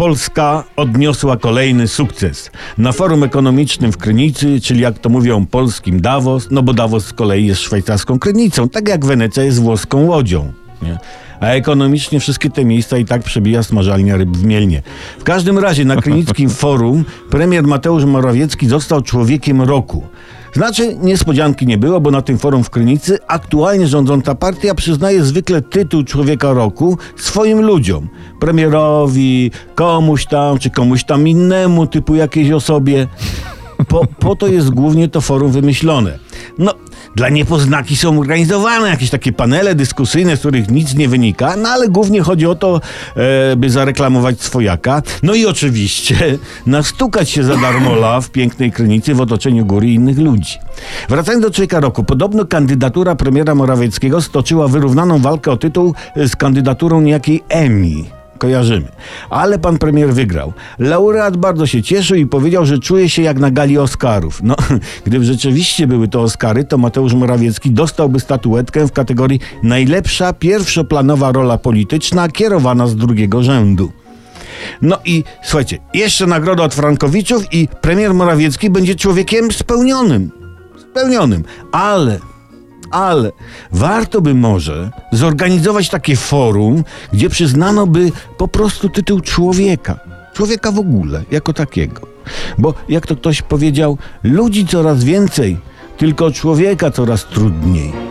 Polska odniosła kolejny sukces. Na forum ekonomicznym w Krynicy, czyli jak to mówią polskim Davos, no bo Davos z kolei jest szwajcarską Krynicą, tak jak Wenecja jest włoską Łodzią. Nie? A ekonomicznie wszystkie te miejsca i tak przebija smażalnia ryb w Mielnie. W każdym razie na Krynickim Forum premier Mateusz Morawiecki został człowiekiem roku. Znaczy, niespodzianki nie było, bo na tym forum w Krynicy aktualnie rządząca partia przyznaje zwykle tytuł Człowieka Roku swoim ludziom. Premierowi, komuś tam, czy komuś tam innemu, typu jakiejś osobie. Po, po to jest głównie to forum wymyślone. No, dla niepoznaki są organizowane jakieś takie panele dyskusyjne, z których nic nie wynika, no ale głównie chodzi o to, e, by zareklamować swojaka. No i oczywiście nastukać się za darmola w pięknej krynicy w otoczeniu góry i innych ludzi. Wracając do Człowieka Roku, podobno kandydatura premiera Morawieckiego stoczyła wyrównaną walkę o tytuł z kandydaturą niejakiej Emi kojarzymy. Ale pan premier wygrał. Laureat bardzo się cieszył i powiedział, że czuje się jak na gali Oscarów. No, gdyby rzeczywiście były to Oscary, to Mateusz Morawiecki dostałby statuetkę w kategorii najlepsza pierwszoplanowa rola polityczna kierowana z drugiego rzędu. No i słuchajcie, jeszcze nagroda od Frankowiczów i premier Morawiecki będzie człowiekiem spełnionym. Spełnionym. Ale ale warto by może zorganizować takie forum, gdzie przyznano by po prostu tytuł człowieka. Człowieka w ogóle, jako takiego. Bo jak to ktoś powiedział, ludzi coraz więcej, tylko człowieka coraz trudniej.